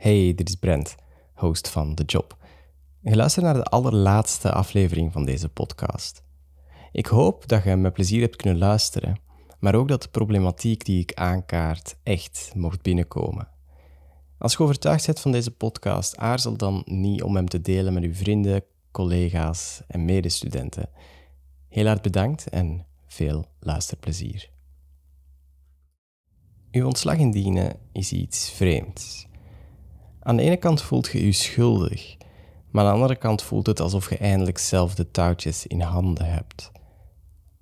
Hey, dit is Brent, host van The Job. Je luistert naar de allerlaatste aflevering van deze podcast. Ik hoop dat je met plezier hebt kunnen luisteren, maar ook dat de problematiek die ik aankaart echt mocht binnenkomen. Als je overtuigd bent van deze podcast, aarzel dan niet om hem te delen met uw vrienden, collega's en medestudenten. Heel hard bedankt en veel luisterplezier. Uw ontslag indienen is iets vreemds. Aan de ene kant voelt je je schuldig, maar aan de andere kant voelt het alsof je eindelijk zelf de touwtjes in handen hebt.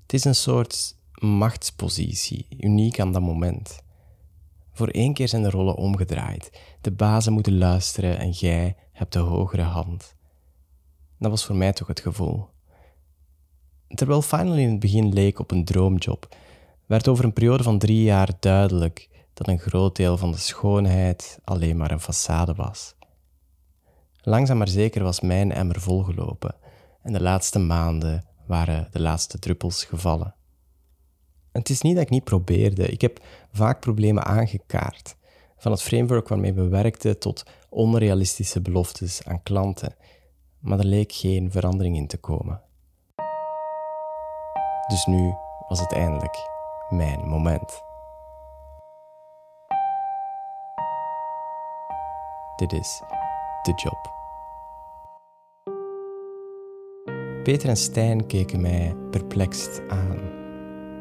Het is een soort machtspositie, uniek aan dat moment. Voor één keer zijn de rollen omgedraaid. De bazen moeten luisteren en jij hebt de hogere hand. Dat was voor mij toch het gevoel. Terwijl Final in het begin leek op een droomjob, werd over een periode van drie jaar duidelijk dat een groot deel van de schoonheid alleen maar een façade was. Langzaam maar zeker was mijn emmer volgelopen en de laatste maanden waren de laatste druppels gevallen. Het is niet dat ik niet probeerde, ik heb vaak problemen aangekaart. Van het framework waarmee we werkten tot onrealistische beloftes aan klanten, maar er leek geen verandering in te komen. Dus nu was het eindelijk mijn moment. Dit is de job. Peter en Stijn keken mij perplext aan.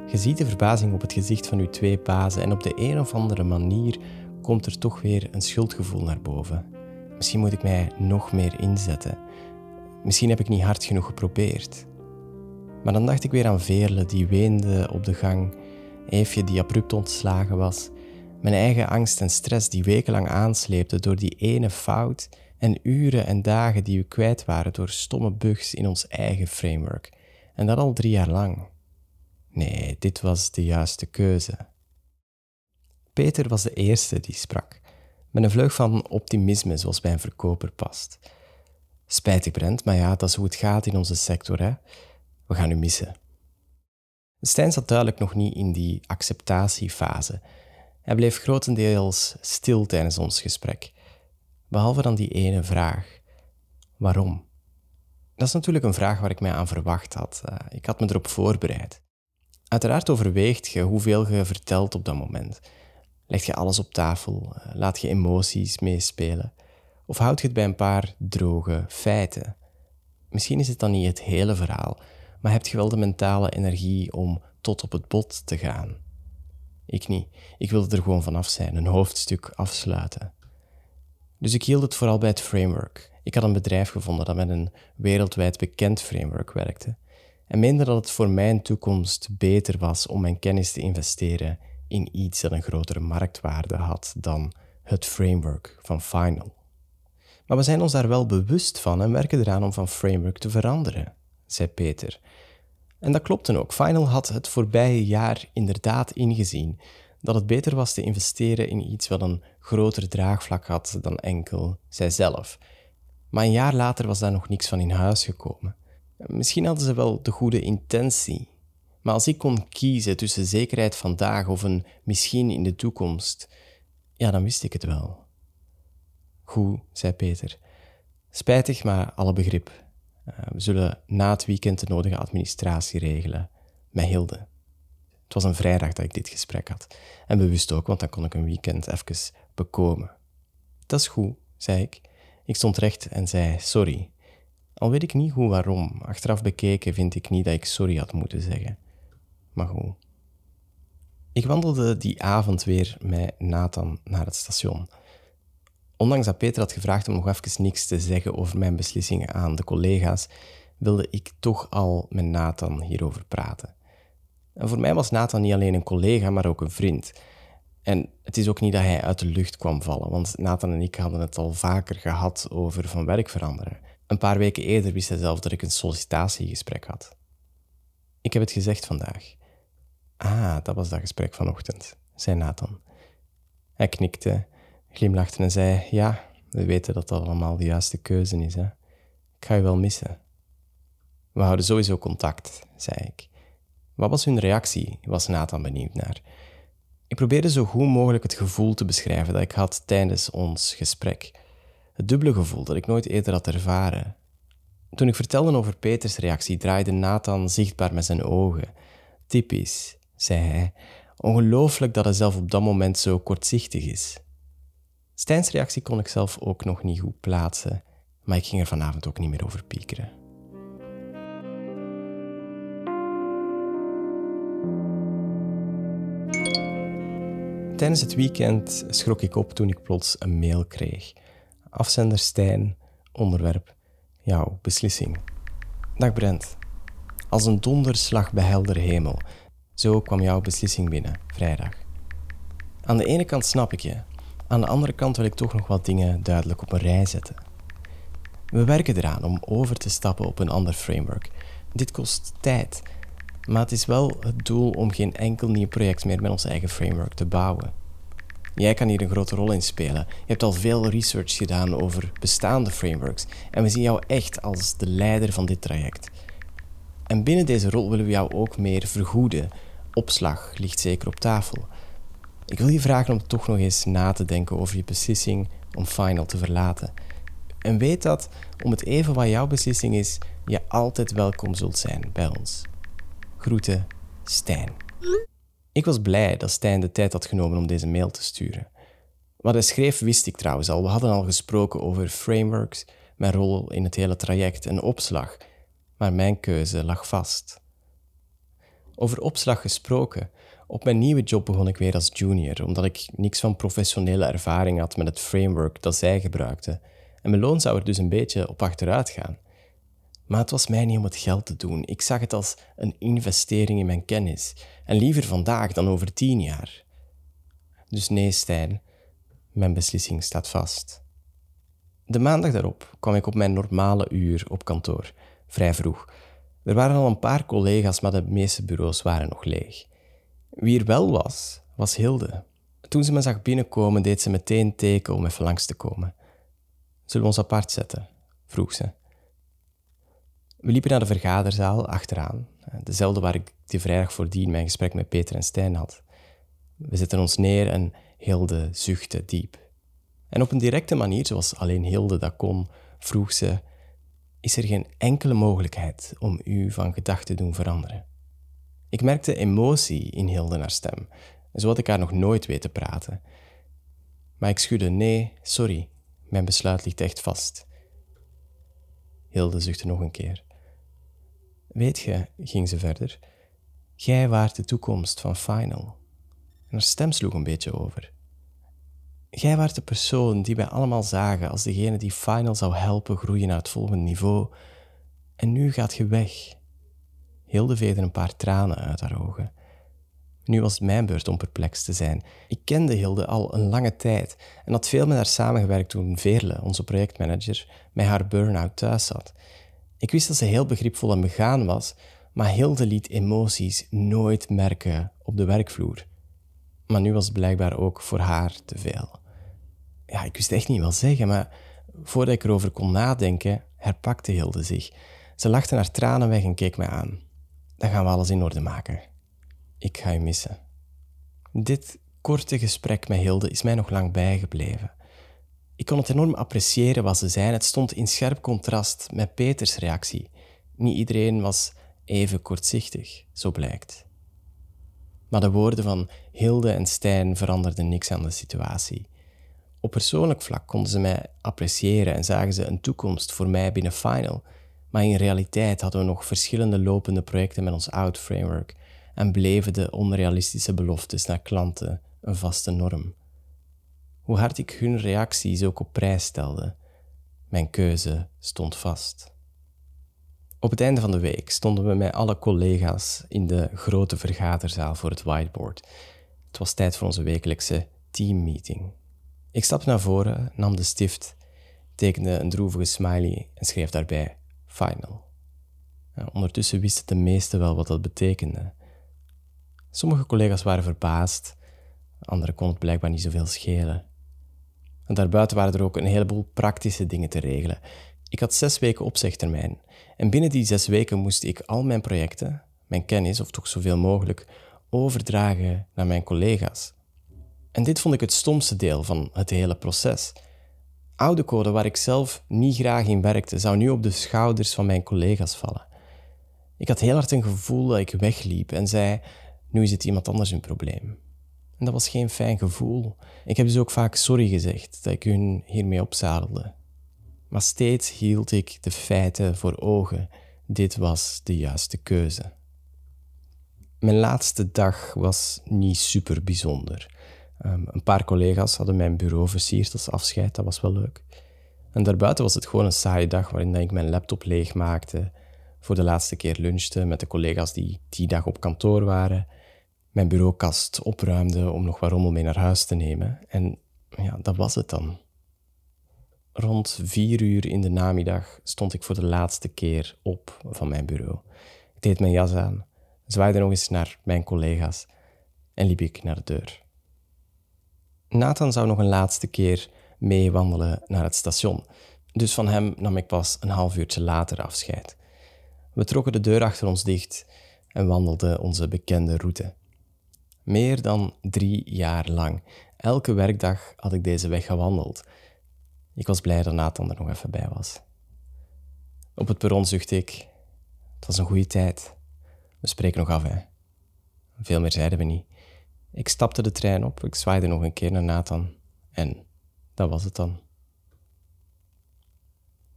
Je ziet de verbazing op het gezicht van uw twee bazen en op de een of andere manier komt er toch weer een schuldgevoel naar boven. Misschien moet ik mij nog meer inzetten. Misschien heb ik niet hard genoeg geprobeerd. Maar dan dacht ik weer aan Veerle die weende op de gang, Eefje die abrupt ontslagen was, mijn eigen angst en stress die wekenlang aansleepte door die ene fout en uren en dagen die we kwijt waren door stomme bugs in ons eigen framework. En dat al drie jaar lang. Nee, dit was de juiste keuze. Peter was de eerste die sprak, met een vleug van optimisme zoals bij een verkoper past. Spijtig, Brent, maar ja, dat is hoe het gaat in onze sector, hè. We gaan u missen. Stijn zat duidelijk nog niet in die acceptatiefase. Hij bleef grotendeels stil tijdens ons gesprek, behalve dan die ene vraag: waarom? Dat is natuurlijk een vraag waar ik mij aan verwacht had. Eh, ik had me erop voorbereid. Uiteraard overweegt je hoeveel je vertelt op dat moment. Leg je alles op tafel? Eh, laat je emoties meespelen? Of houd je het bij een paar droge feiten? Misschien is het dan niet het hele verhaal, maar heb je wel de mentale energie om tot op het bot te gaan? Ik niet. Ik wilde er gewoon vanaf zijn, een hoofdstuk afsluiten. Dus ik hield het vooral bij het framework. Ik had een bedrijf gevonden dat met een wereldwijd bekend framework werkte en meende dat het voor mijn toekomst beter was om mijn kennis te investeren in iets dat een grotere marktwaarde had dan het framework van Final. Maar we zijn ons daar wel bewust van en werken eraan om van framework te veranderen, zei Peter. En dat klopte ook. Final had het voorbije jaar inderdaad ingezien dat het beter was te investeren in iets wat een groter draagvlak had dan enkel zijzelf. Maar een jaar later was daar nog niks van in huis gekomen. Misschien hadden ze wel de goede intentie, maar als ik kon kiezen tussen zekerheid vandaag of een misschien in de toekomst, ja, dan wist ik het wel. Goed, zei Peter. Spijtig, maar alle begrip. Eh, we zullen na het weekend de nodige administratie regelen. Met Hilde. Het was een vrijdag dat ik dit gesprek had. En bewust ook, want dan kon ik een weekend even bekomen. Dat is goed, zei ik. Ik stond recht en zei sorry. Al weet ik niet goed waarom. Achteraf bekeken vind ik niet dat ik sorry had moeten zeggen. Maar goed. Ik wandelde die avond weer met Nathan naar het station. Ondanks dat Peter had gevraagd om nog even niks te zeggen over mijn beslissingen aan de collega's, wilde ik toch al met Nathan hierover praten. En voor mij was Nathan niet alleen een collega, maar ook een vriend. En het is ook niet dat hij uit de lucht kwam vallen, want Nathan en ik hadden het al vaker gehad over van werk veranderen. Een paar weken eerder wist hij zelf dat ik een sollicitatiegesprek had. Ik heb het gezegd vandaag. Ah, dat was dat gesprek vanochtend, zei Nathan. Hij knikte glimlachte en zei: Ja, we weten dat dat allemaal de juiste keuze is. Hè? Ik ga je wel missen. We houden sowieso contact, zei ik. Wat was hun reactie? was Nathan benieuwd naar. Ik probeerde zo goed mogelijk het gevoel te beschrijven dat ik had tijdens ons gesprek. Het dubbele gevoel dat ik nooit eerder had ervaren. Toen ik vertelde over Peters reactie, draaide Nathan zichtbaar met zijn ogen. Typisch, zei hij. Ongelooflijk dat hij zelf op dat moment zo kortzichtig is. Stijns reactie kon ik zelf ook nog niet goed plaatsen, maar ik ging er vanavond ook niet meer over piekeren. Tijdens het weekend schrok ik op toen ik plots een mail kreeg. Afzender Stijn, onderwerp, jouw beslissing. Dag Brent. Als een donderslag bij helder hemel. Zo kwam jouw beslissing binnen, vrijdag. Aan de ene kant snap ik je, aan de andere kant wil ik toch nog wat dingen duidelijk op een rij zetten. We werken eraan om over te stappen op een ander framework. Dit kost tijd, maar het is wel het doel om geen enkel nieuw project meer met ons eigen framework te bouwen. Jij kan hier een grote rol in spelen. Je hebt al veel research gedaan over bestaande frameworks en we zien jou echt als de leider van dit traject. En binnen deze rol willen we jou ook meer vergoeden. Opslag ligt zeker op tafel. Ik wil je vragen om toch nog eens na te denken over je beslissing om Final te verlaten. En weet dat, om het even wat jouw beslissing is, je altijd welkom zult zijn bij ons. Groeten, Stijn. Ik was blij dat Stijn de tijd had genomen om deze mail te sturen. Wat hij schreef wist ik trouwens al. We hadden al gesproken over frameworks, mijn rol in het hele traject en opslag. Maar mijn keuze lag vast. Over opslag gesproken. Op mijn nieuwe job begon ik weer als junior, omdat ik niks van professionele ervaring had met het framework dat zij gebruikten. En mijn loon zou er dus een beetje op achteruit gaan. Maar het was mij niet om het geld te doen. Ik zag het als een investering in mijn kennis. En liever vandaag dan over tien jaar. Dus nee, Stijn, mijn beslissing staat vast. De maandag daarop kwam ik op mijn normale uur op kantoor, vrij vroeg. Er waren al een paar collega's, maar de meeste bureaus waren nog leeg. Wie er wel was, was Hilde. Toen ze me zag binnenkomen, deed ze meteen teken om even langs te komen. Zullen we ons apart zetten? vroeg ze. We liepen naar de vergaderzaal achteraan, dezelfde waar ik die vrijdag voordien mijn gesprek met Peter en Stijn had. We zetten ons neer en Hilde zuchtte diep. En op een directe manier, zoals alleen Hilde dat kon, vroeg ze: Is er geen enkele mogelijkheid om u van gedachten te doen veranderen? Ik merkte emotie in Hilde naar stem. Zo had ik haar nog nooit weten praten. Maar ik schudde: Nee, sorry, mijn besluit ligt echt vast. Hilde zuchtte nog een keer. Weet je, ging ze verder, jij waart de toekomst van Final. En haar stem sloeg een beetje over. Jij waart de persoon die wij allemaal zagen als degene die Final zou helpen groeien naar het volgende niveau. En nu gaat je weg. Hilde veegde een paar tranen uit haar ogen. Nu was het mijn beurt om perplex te zijn. Ik kende Hilde al een lange tijd en had veel met haar samengewerkt toen Veerle, onze projectmanager, met haar burn-out thuis zat. Ik wist dat ze heel begripvol en begaan was, maar Hilde liet emoties nooit merken op de werkvloer. Maar nu was het blijkbaar ook voor haar te veel. Ja, ik wist echt niet wat zeggen, maar voordat ik erover kon nadenken, herpakte Hilde zich. Ze lachte haar tranen weg en keek mij aan. Dan gaan we alles in orde maken. Ik ga je missen. Dit korte gesprek met Hilde is mij nog lang bijgebleven. Ik kon het enorm appreciëren wat ze zei. Het stond in scherp contrast met Peters reactie. Niet iedereen was even kortzichtig, zo blijkt. Maar de woorden van Hilde en Stijn veranderden niks aan de situatie. Op persoonlijk vlak konden ze mij appreciëren en zagen ze een toekomst voor mij binnen Final. Maar in realiteit hadden we nog verschillende lopende projecten met ons oud framework en bleven de onrealistische beloftes naar klanten een vaste norm hoe hard ik hun reacties ook op prijs stelde. Mijn keuze stond vast. Op het einde van de week stonden we met alle collega's in de grote vergaderzaal voor het whiteboard. Het was tijd voor onze wekelijkse teammeeting. Ik stapte naar voren, nam de stift, tekende een droevige smiley en schreef daarbij final. ondertussen wisten de meesten wel wat dat betekende. Sommige collega's waren verbaasd, anderen kon het blijkbaar niet zoveel schelen. En daarbuiten waren er ook een heleboel praktische dingen te regelen. Ik had zes weken opzegtermijn. En binnen die zes weken moest ik al mijn projecten, mijn kennis, of toch zoveel mogelijk, overdragen naar mijn collega's, En dit vond ik het stomste deel van het hele proces. Oude code waar ik zelf niet graag in werkte, zou nu op de schouders van mijn collega's vallen. Ik had heel hard een gevoel dat ik wegliep en zei: Nu is het iemand anders een probleem. En dat was geen fijn gevoel. Ik heb dus ook vaak sorry gezegd dat ik hun hiermee opzadelde. Maar steeds hield ik de feiten voor ogen. Dit was de juiste keuze. Mijn laatste dag was niet super bijzonder. Ehm, een paar collega's hadden mijn bureau versierd als afscheid, dat was wel leuk. En daarbuiten was het gewoon een saaie dag waarin ik mijn laptop leegmaakte, voor de laatste keer lunchte met de collega's die die dag op kantoor waren, mijn bureaukast opruimde om nog wat rommel mee naar huis te nemen. En ja, dat was het dan. Rond vier uur in de namiddag stond ik voor de laatste keer op van mijn bureau. Ik deed mijn jas aan, zwaaide nog eens naar mijn collega's en liep ik naar de deur. Nathan zou nog een laatste keer meewandelen naar het station, dus van hem nam ik pas een half uurtje later afscheid. We trokken de deur achter ons dicht en wandelden onze bekende route. Meer dan drie jaar lang. Elke werkdag had ik deze weg gewandeld. Ik was blij dat Nathan er nog even bij was. Op het perron zuchtte ik. Het was een goede tijd. We spreken nog af, hè. Veel meer zeiden we niet. Ik stapte de trein op, ik zwaaide nog een keer naar Nathan. En dat was het dan.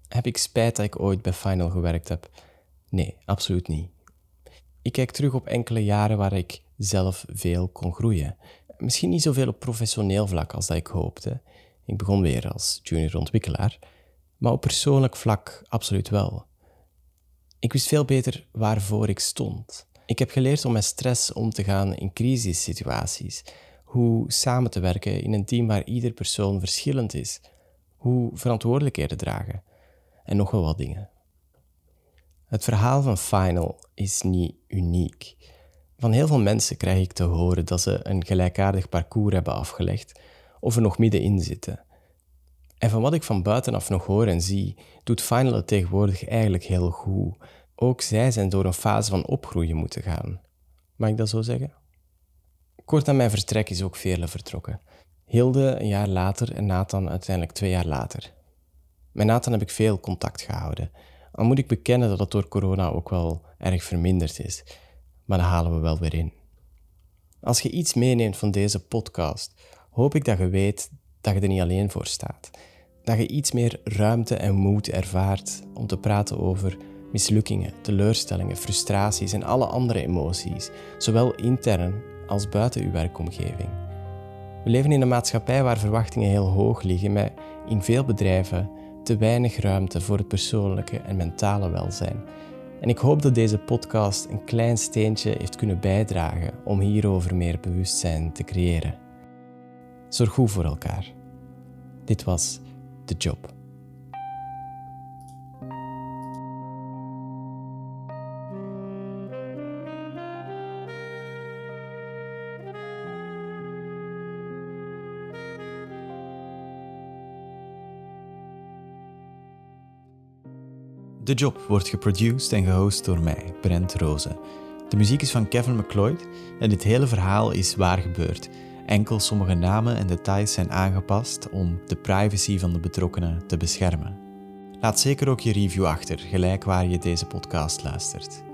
Heb ik spijt dat ik ooit bij Final gewerkt heb? Nee, absoluut niet. Ik kijk terug op enkele jaren waar ik zelf veel kon groeien. Misschien niet zoveel op professioneel vlak als dat ik hoopte. Ik begon weer als junior ontwikkelaar, maar op persoonlijk vlak absoluut wel. Ik wist veel beter waarvoor ik stond. Ik heb geleerd om met stress om te gaan in crisissituaties, hoe samen te werken in een team waar ieder persoon verschillend is, hoe verantwoordelijkheden dragen en nog wel wat dingen. Het verhaal van Final is niet uniek. Van heel veel mensen krijg ik te horen dat ze een gelijkaardig parcours hebben afgelegd of er nog middenin zitten. En van wat ik van buitenaf nog hoor en zie, doet Final het tegenwoordig eigenlijk heel goed. Ook zij zijn door een fase van opgroeien moeten gaan. Mag ik dat zo zeggen? Kort na mijn vertrek is ook Veerle vertrokken. Hilde een jaar later en Nathan uiteindelijk twee jaar later. Met Nathan heb ik veel contact gehouden. Al moet ik bekennen dat het door corona ook wel erg verminderd is. Maar dat halen we wel weer in. Als je iets meeneemt van deze podcast, hoop ik dat je weet dat je er niet alleen voor staat. Dat je iets meer ruimte en moed ervaart om te praten over mislukkingen, teleurstellingen, frustraties en alle andere emoties, zowel intern als buiten uw werkomgeving. We leven in een maatschappij waar verwachtingen heel hoog liggen, met in veel bedrijven te weinig ruimte voor het persoonlijke en mentale welzijn. En ik hoop dat deze podcast een klein steentje heeft kunnen bijdragen om hierover meer bewustzijn te creëren. Zorg goed voor elkaar. Dit was The Job. De Job wordt geproduced en gehost door mij, Brent Rozen. De muziek is van Kevin McLeod en dit hele verhaal is waar gebeurd. Enkel sommige namen en details zijn aangepast om de privacy van de betrokkenen te beschermen. Laat zeker ook je review achter, gelijk waar je deze podcast luistert.